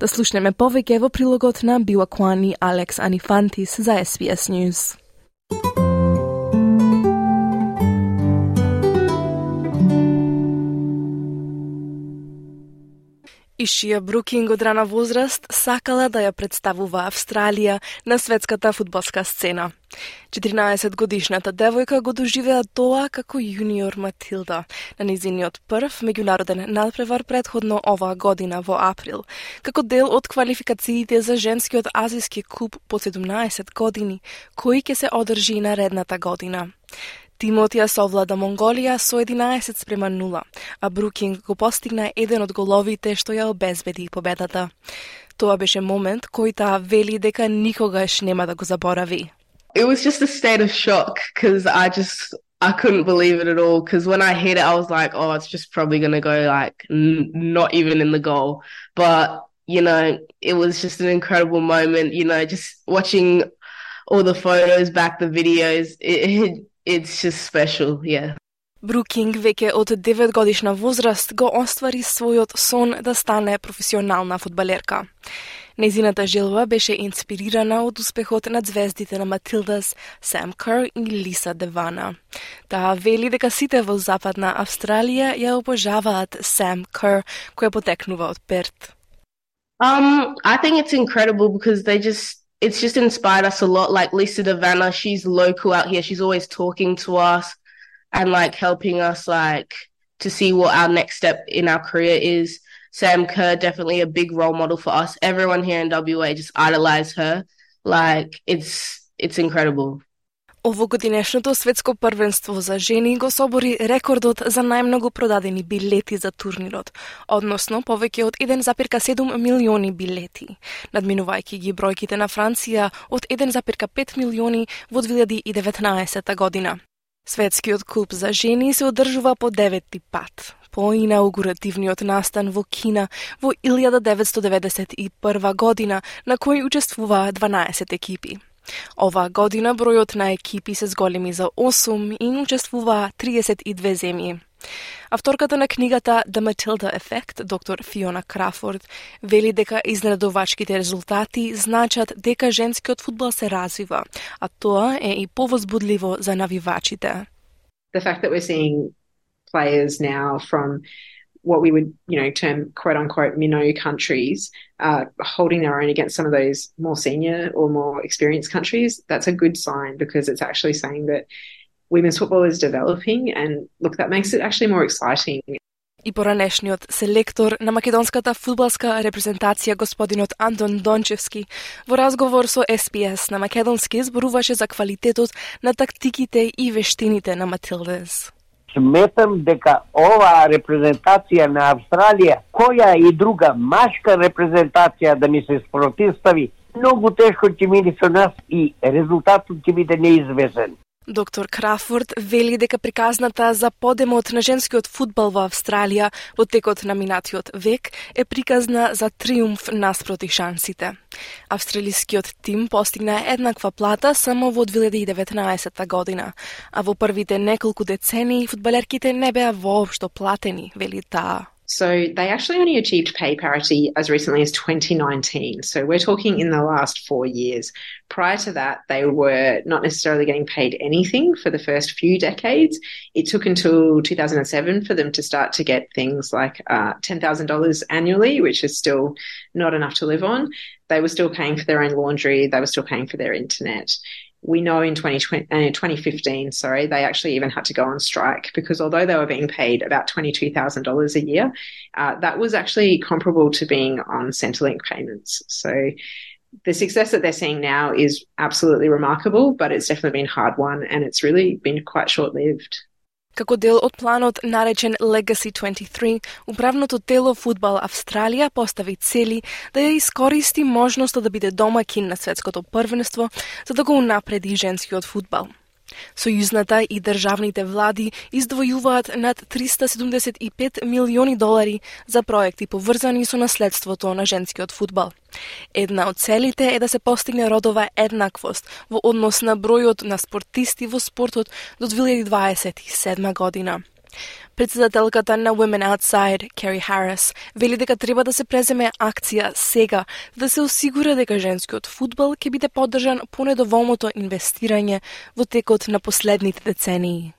Да слушнеме повеќе во прилогот на Биуакуани Алекс Анифантис за SBS News. Ишија Брукинг од рана возраст сакала да ја представува Австралија на светската фудбалска сцена. 14 годишната девојка го доживеа тоа како јуниор Матилда на низиниот прв меѓународен надпревар предходно оваа година во април, како дел од квалификациите за женскиот азиски куп по 17 години, кој ќе се одржи наредната година. Тимотија совлада Монголија со 11 спрема 0, а Брукинг го постигна еден од головите што ја обезбеди победата. Тоа беше момент кој таа вели дека никогаш нема да го заборави. It was just a state of shock because I just I couldn't believe it at all because when I hit it, I was like, oh, it's just probably going to go like not even in the goal. But, you know, it was just an incredible moment, you know, just watching all the photos back, the videos. It, it, it's just special, yeah. Брукинг веќе од 9 годишна возраст го оствари својот сон да стане професионална фудбалерка. Незината желба беше инспирирана од успехот на звездите на Матилдас, Сам Кер и Лиса Девана. Таа вели дека сите во Западна Австралија ја обожаваат Сам Кер, која потекнува од Перт. Um, I think it's incredible because they just it's just inspired us a lot. Like Lisa Devanna, she's local out here. She's always talking to us and like helping us like to see what our next step in our career is. Sam Kerr, definitely a big role model for us. Everyone here in WA just idolize her. Like it's it's incredible. Овогодинешното светско првенство за жени го собори рекордот за најмногу продадени билети за турнирот, односно повеќе од 1,7 милиони билети, надминувајќи ги бројките на Франција од 1,5 милиони во 2019 година. Светскиот клуб за жени се одржува по деветти пат, по инаугуративниот настан во Кина во 1991 година, на кој учествуваа 12 екипи. Ова година бројот на екипи се зголеми за 8 и учествуваа 32 земји. Авторката на книгата The Matilda Effect, доктор Фиона Крафорд, вели дека изненадувачките резултати значат дека женскиот фудбал се развива, а тоа е и повозбудливо за навивачите. The fact that we're seeing players now from what we would, you know, term quote unquote minnow countries uh, holding their own against some of those more senior or more experienced countries, that's a good sign because it's actually saying that women's football is developing and look, that makes it actually more exciting. И поранешниот селектор на македонската фудбалска репрезентација господинот Антон Дончевски во разговор со СПС на македонски зборуваше за квалитетот на тактиките и вештините на Матилдес. Сметам дека оваа репрезентација на Австралија, која и друга машка репрезентација да ми се спротивстави, многу тешко ќе мине со нас и резултатот ќе биде неизвестен. Доктор Крафорд вели дека приказната за подемот на женскиот фудбал во Австралија во текот на минатиот век е приказна за триумф наспроти шансите. Австралискиот тим постигна еднаква плата само во 2019 година, а во првите неколку децении фудбалерките не беа воопшто платени, вели таа. So they actually only achieved pay parity as recently as 2019. So we're talking in the last four years. Prior to that, they were not necessarily getting paid anything for the first few decades. It took until 2007 for them to start to get things like uh, $10,000 annually, which is still not enough to live on. They were still paying for their own laundry. They were still paying for their internet we know in 2020, uh, 2015, sorry, they actually even had to go on strike because although they were being paid about $22,000 a year, uh, that was actually comparable to being on Centrelink payments. So the success that they're seeing now is absolutely remarkable, but it's definitely been hard won and it's really been quite short lived. Како дел од планот наречен Legacy 23, управното тело Футбал Австралија постави цели да ја искористи можноста да биде домакин на светското првенство за да го унапреди женскиот футбал. Сојузната и државните влади издвојуваат над 375 милиони долари за проекти поврзани со наследството на женскиот фудбал. Една од целите е да се постигне родова еднаквост во однос на бројот на спортисти во спортот до 2027 година. Председателката на Women Outside, Carrie Harris, вели дека треба да се преземе акција сега да се осигура дека женскиот фудбал ќе биде поддржан по недоволното инвестирање во текот на последните децении.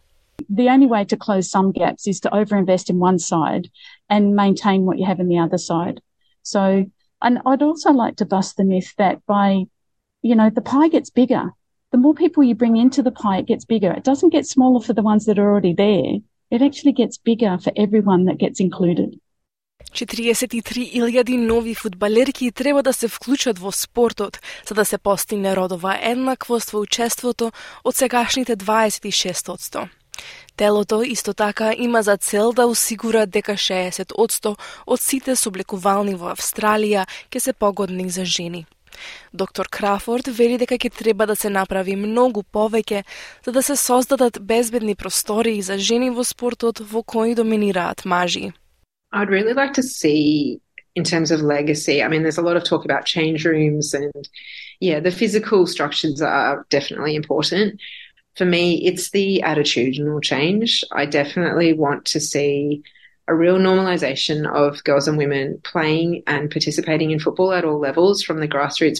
The only way to close some gaps is to overinvest in one side and maintain what you have in the other side. So, and I'd also like to bust the myth that by, you know, the pie gets bigger. The more people you bring into the pie, it gets bigger. It doesn't get smaller for the ones that are already there It actually gets bigger for everyone that gets included. 43.000 нови фудбалерки треба да се вклучат во спортот за да се постигне родова еднаквост во учеството од сегашните 26%. Телото исто така има за цел да осигура дека 60% од сите субликувални во Австралија ќе се погодни за жени. Доктор Крафорд вели дека ќе треба да се направи многу повеќе за да се создадат безбедни простории за жени во спортот во кои доминираат мажи. I'd really like to see in terms of legacy. I mean, there's a lot of talk about change rooms and yeah, the physical structures are definitely important. For me, it's the attitudinal change. I definitely want to see a real normalisation of girls and women playing and participating in football at all levels from the grassroots.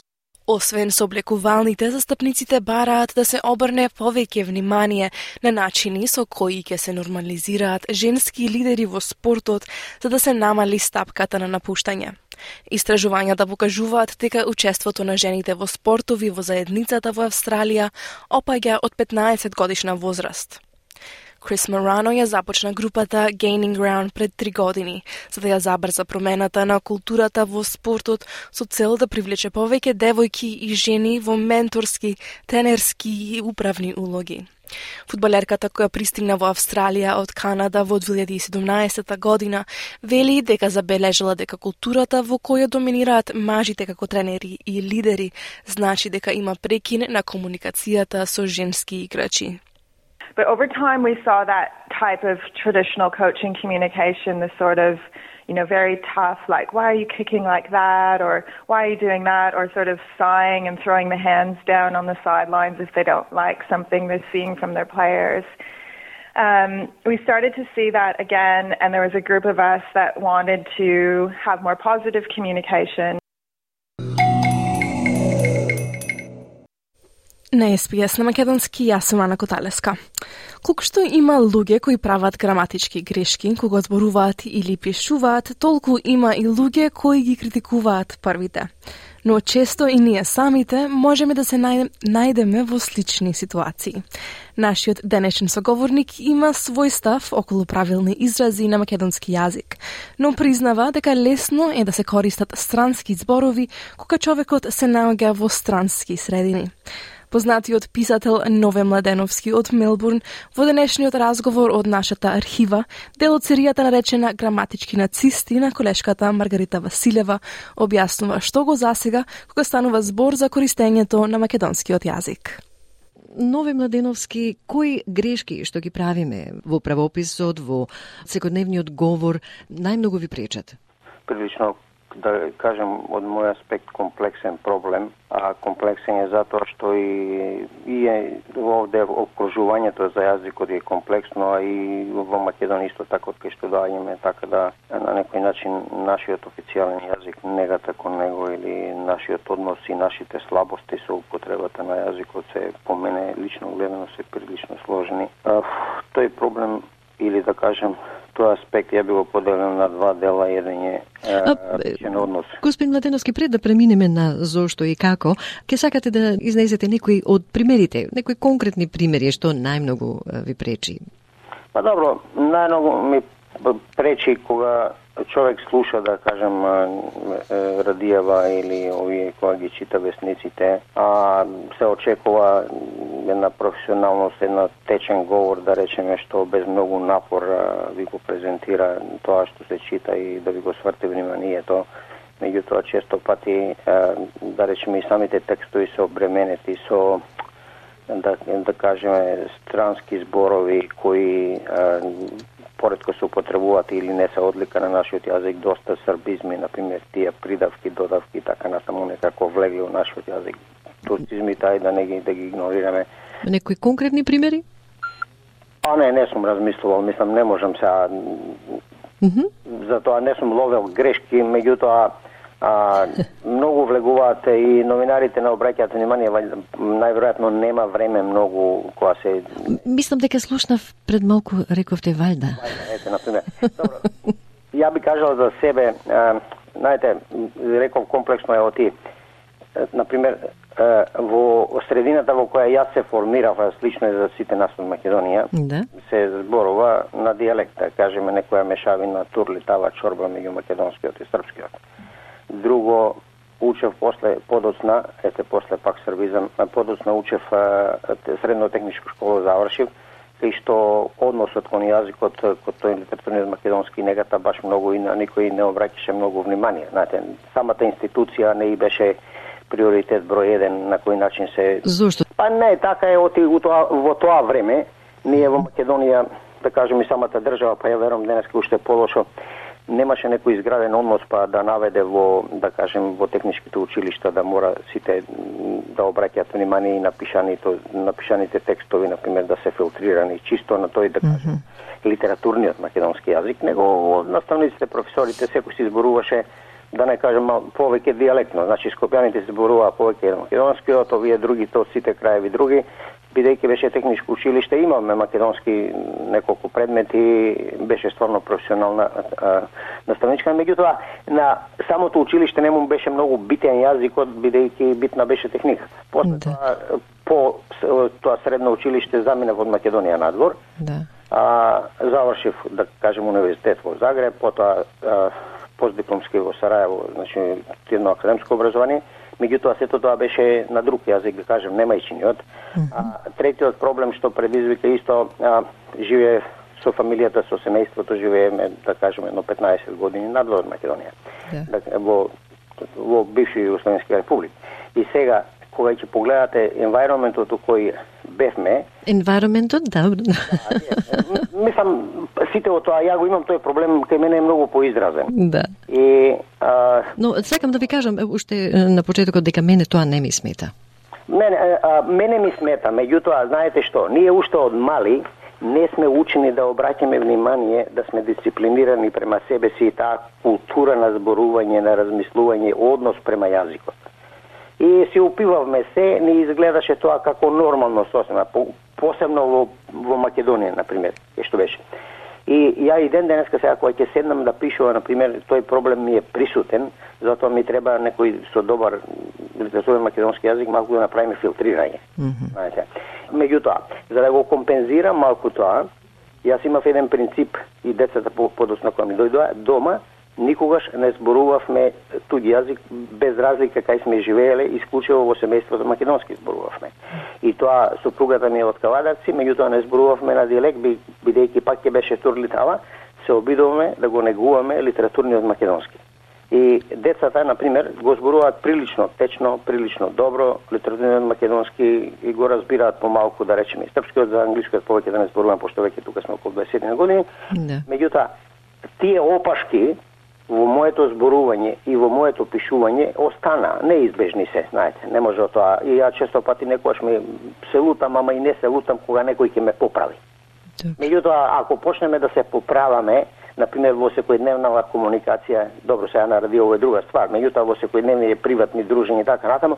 Освен со облекувалните, застапниците бараат да се обрне повеќе внимание на начини со кои ќе се нормализираат женски лидери во спортот за да се намали стапката на напуштање. Истражувањата покажуваат дека учеството на жените во спортови во заедницата во Австралија опаѓа од 15 годишна возраст. Крис Марано ја започна групата Gaining Ground пред три години, за да ја забрза промената на културата во спортот со цел да привлече повеќе девојки и жени во менторски, тренерски и управни улоги. Фудбалерката која пристигна во Австралија од Канада во 2017 година вели дека забележала дека културата во која доминираат мажите како тренери и лидери значи дека има прекин на комуникацијата со женски играчи. But over time, we saw that type of traditional coaching communication, the sort of, you know, very tough, like, why are you kicking like that? Or why are you doing that? Or sort of sighing and throwing the hands down on the sidelines if they don't like something they're seeing from their players. Um, we started to see that again, and there was a group of us that wanted to have more positive communication. На СПС на македонски јас сум Ана Коталеска. Колку што има луѓе кои прават граматички грешки кога зборуваат или пишуваат, толку има и луѓе кои ги критикуваат првите. Но често и ние самите можеме да се најдеме во слични ситуации. Нашиот денешен соговорник има свој став околу правилни изрази на македонски јазик, но признава дека лесно е да се користат странски зборови кога човекот се наоѓа во странски средини. Познатиот писател Нове Младеновски од Мелбурн во денешниот разговор од нашата архива, дел од серијата наречена Граматички нацисти на колешката Маргарита Василева, објаснува што го засега кога станува збор за користењето на македонскиот јазик. Нови Младеновски, кои грешки што ги правиме во правописот, во секојдневниот говор, најмногу ви пречат? Прилично да кажем од мој аспект комплексен проблем, а комплексен е затоа што и, и е овде окружувањето за јазикот е комплексно, а и во Македонија исто така од кај што доаѓаме, така да на некој начин нашиот официјален јазик, негата кон него или нашиот однос и нашите слабости со употребата на јазикот се по мене лично гледано се прилично сложни. А, тој проблем или да кажем тој аспект ја би го поделил на два дела, еден е личен однос. Господин Младеновски, пред да преминеме на зошто и како, ке сакате да изнесете некои од примерите, некои конкретни примери што најмногу ви пречи? Па добро, најмногу ми пречи кога човек слуша, да кажем, радијава или овие кои ги чита вестниците, а се очекува една професионалност, една течен говор, да речеме, што без многу напор ви го презентира тоа што се чита и да ви го сврте вниманието. Меѓутоа, често пати, да речеме, и самите текстови се обременети со да, да кажеме, странски зборови кои поредко се употребуваат или не се одлика на нашиот јазик, доста србизми, например, тие придавки, додавки, така насаму некако влегли во нашиот јазик. Турцизми тај да не ги, да ги игнорираме. Некои конкретни примери? А не, не сум размислувал, мислам, не можам сега... Mm -hmm. Затоа не сум ловел грешки, меѓутоа а, многу влегуваат и новинарите не обраќаат внимание, најверојатно нема време многу кога се Мислам дека слушнав пред малку рековте вајда. Ете, например. Добро. Ја би кажал за себе, а, знаете, реков комплексно е оти. Например, во средината во која јас се формирав, слично е за сите нас од Македонија, да. се зборува на дијалекта, кажеме некоја мешавина турлитава чорба меѓу македонскиот и српскиот друго учев после подоцна, ете после пак србизам, подоцна учев средно техничка школа завршив, кај што односот кон јазикот, кон тој литературниот македонски негата баш многу и на никој не обраќаше многу внимание. Знаете, самата институција не и беше приоритет број еден на кој начин се Зошто? Па не, така е оти во тоа, во тоа време ние во Македонија, да кажем и самата држава, па ја верувам денеска уште полошо, немаше некој изграден однос па да наведе во, да кажем, во техничките училишта да мора сите да обраќаат внимание и на пишаните, на пишаните текстови, например, да се филтрирани чисто на тој, да кажем, mm -hmm. литературниот македонски јазик, него наставниците, професорите, секој си зборуваше да не кажем повеќе диалектно. Значи скопјаните се зборуваа повеќе македонскиот, овие другите од сите краеви други бидејќи беше техничко училиште, имаме македонски неколку предмети, беше стварно професионална а, наставничка, меѓутоа на самото училиште не му беше многу битен јазикот, бидејќи битна беше техника. После да. тоа, по тоа средно училиште заминав од Македонија надвор. Да. А, завршив, да кажем, универзитет во Загреб, потоа постдипломски во Сараево, значи едно академско образование меѓутоа сето тоа беше на друг јазик, да немајчиниот. Mm -hmm. А, третиот проблем што предизвика исто, а, живее со фамилијата, со семејството, живееме, да кажеме, едно 15 години надвор Македонија, yeah. да, во, во бивши Југословенски републик. И сега, кога ќе погледате у кој бевме... Environmentот, да. Мислам, сите од тоа, ја го имам тој проблем, кај мене е многу поизразен. Да. И, а... Но сакам да ви кажам, уште на почетокот, дека мене тоа не ми смета. Мене, а, мене ми смета, меѓутоа, знаете што, ние уште од мали не сме учени да обраќаме внимание, да сме дисциплинирани према себе си и таа култура на зборување, на размислување, однос према јазикот и си упивавме се, не изгледаше тоа како нормално сосема, посебно во, во Македонија, например, е што беше. И ја и ден денеска сега кога ќе седнам да пишува, например, тој проблем ми е присутен, затоа ми треба некој со добар литературен македонски јазик малку да направиме филтрирање. Mm -hmm. Меѓутоа, за да го компензирам малку тоа, јас имав еден принцип и децата подоцна кога ми дојдоа дома, никогаш не зборувавме туѓ јазик без разлика кај сме живееле, исклучиво во семејството македонски зборувавме. И тоа супругата ми е од Кавадарци, меѓутоа не зборувавме на диалект, бидејќи пак ќе беше турлитава, се обидуваме да го негуваме литературниот македонски. И децата, на пример, го зборуваат прилично течно, прилично добро, литературниот македонски и го разбираат помалку, да речеме, и српскиот за англискиот повеќе да не зборувам, пошто веќе тука сме околу 20 години. Да. Меѓутоа, тие опашки во моето зборување и во моето пишување остана, неизбежни се, знаете, не може тоа. И ја често пати некојаш ми се лутам, ама и не се лутам кога некој ќе ме поправи. Меѓутоа, ако почнеме да се поправаме, например во секојдневна комуникација, добро сега на радио е друга ствар, меѓутоа во секојдневни приватни дружини и така натаму,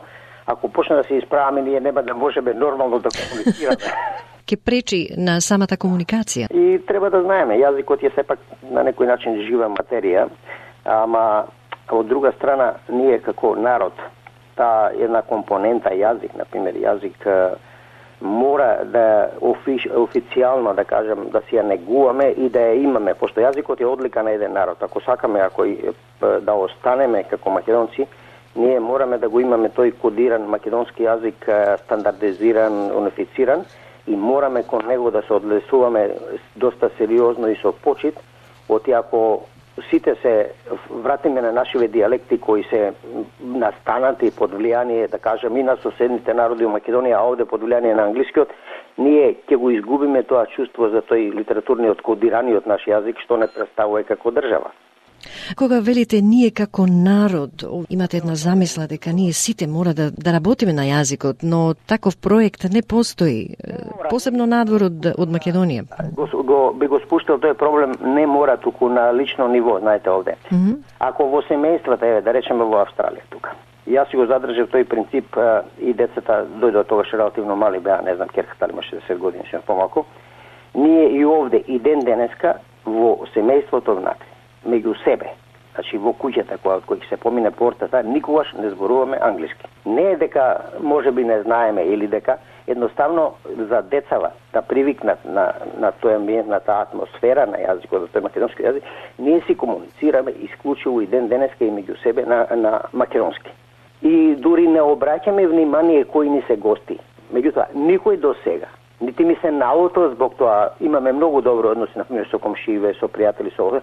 ако почне да се исправаме, ние нема да можеме нормално да комуницираме. Ке пречи на самата комуникација. И треба да знаеме, јазикот е сепак на некој начин жива материја, ама од друга страна ние како народ, таа една компонента јазик, на пример јазик мора да офиш, официјално да кажем да си ја негуваме и да ја имаме, пошто јазикот е одлика на еден народ. Ако сакаме ако и, да останеме како македонци, ние мораме да го имаме тој кодиран македонски јазик стандардизиран, унифициран и мораме кон него да се одлесуваме доста сериозно и со почит, оти ако сите се вратиме на нашиве диалекти кои се настанати под влијание, да кажем, и на соседните народи во Македонија, а овде под влијание на англискиот, ние ќе го изгубиме тоа чувство за тој литературниот кодираниот наш јазик што не представува како држава. Кога велите ние како народ, имате една замисла дека ние сите мора да, да работиме на јазикот, но таков проект не постои, посебно надвор од, од Македонија. Го, го, би го спуштал тој проблем не мора туку на лично ниво, знаете овде. Mm -hmm. Ако во семејствата, еве, да речеме во Австралија тука, Јас си го задржав тој принцип и децата дојдоа тогаш релативно мали беа, не знам, керката имаше 10 години, ще помалку. Ние и овде и ден денеска во семејството внатре меѓу себе, значи во куќата која кој се помине портата, никогаш не зборуваме англиски. Не е дека може би не знаеме или дека едноставно за децава да привикнат на, на тој амбиент, на таа атмосфера на јазикот, за тој македонски јазик, ние си комуницираме исклучиво и ден денеска и меѓу себе на, на македонски. И дури не обраќаме внимание кои ни се гости. Меѓутоа, никој до сега нити ми се наутро због тоа имаме многу добро односи на пример со комшиве, со пријатели, со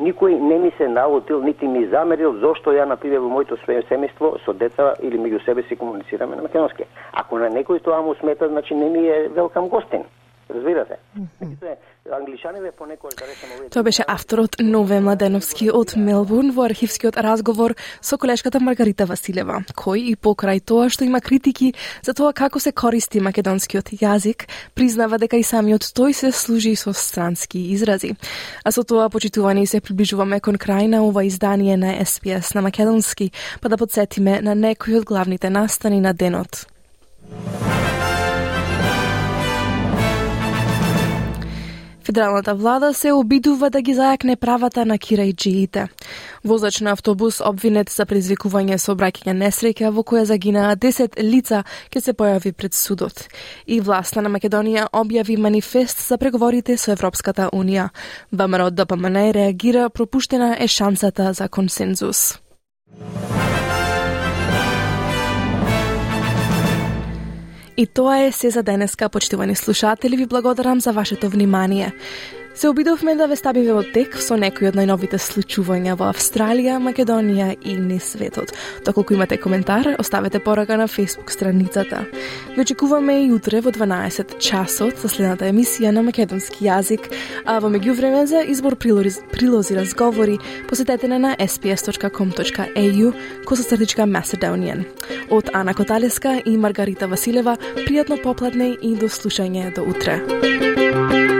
никој не ми се наутил, нити ми замерил зошто ја, например, во моето семејство со деца или меѓу себе си комуницираме на македонски. Ако на некој тоа му смета, значи не ми е велкам гостин. Разбирате? Mm -hmm. Англичаниве понекогаш да речеме Тоа беше авторот Нове Младеновски од Мелбурн во архивскиот разговор со колешката Маргарита Василева, кој и покрај тоа што има критики за тоа како се користи македонскиот јазик, признава дека и самиот тој се служи со странски изрази. А со тоа почитувани се приближуваме кон крај на ова издание на СПС на македонски, па да подсетиме на некои од главните настани на денот. Федералната влада се обидува да ги зајакне правата на кирајджиите. Возач на автобус обвинет за предизвикување сообраќање несреќа во која загинаа 10 лица ќе се појави пред судот. И власта на Македонија објави манифест за преговорите со Европската Унија. ВМРО ДПМН реагира пропуштена е шансата за консензус. И тоа е се за денеска, почитувани слушатели. Ви благодарам за вашето внимание. Се обидовме да ве ставиме во тек со некои од најновите случувања во Австралија, Македонија и не светот. Доколку имате коментар, оставете порака на Facebook страницата. Ве очекуваме и утре во 12 часот со следната емисија на македонски јазик, а во меѓувреме за избор прилози, прилози разговори посетете на sps.com.au коса срдичка Macedonian. Од Ана Коталеска и Маргарита Василева, пријатно попладне и до слушање до утре.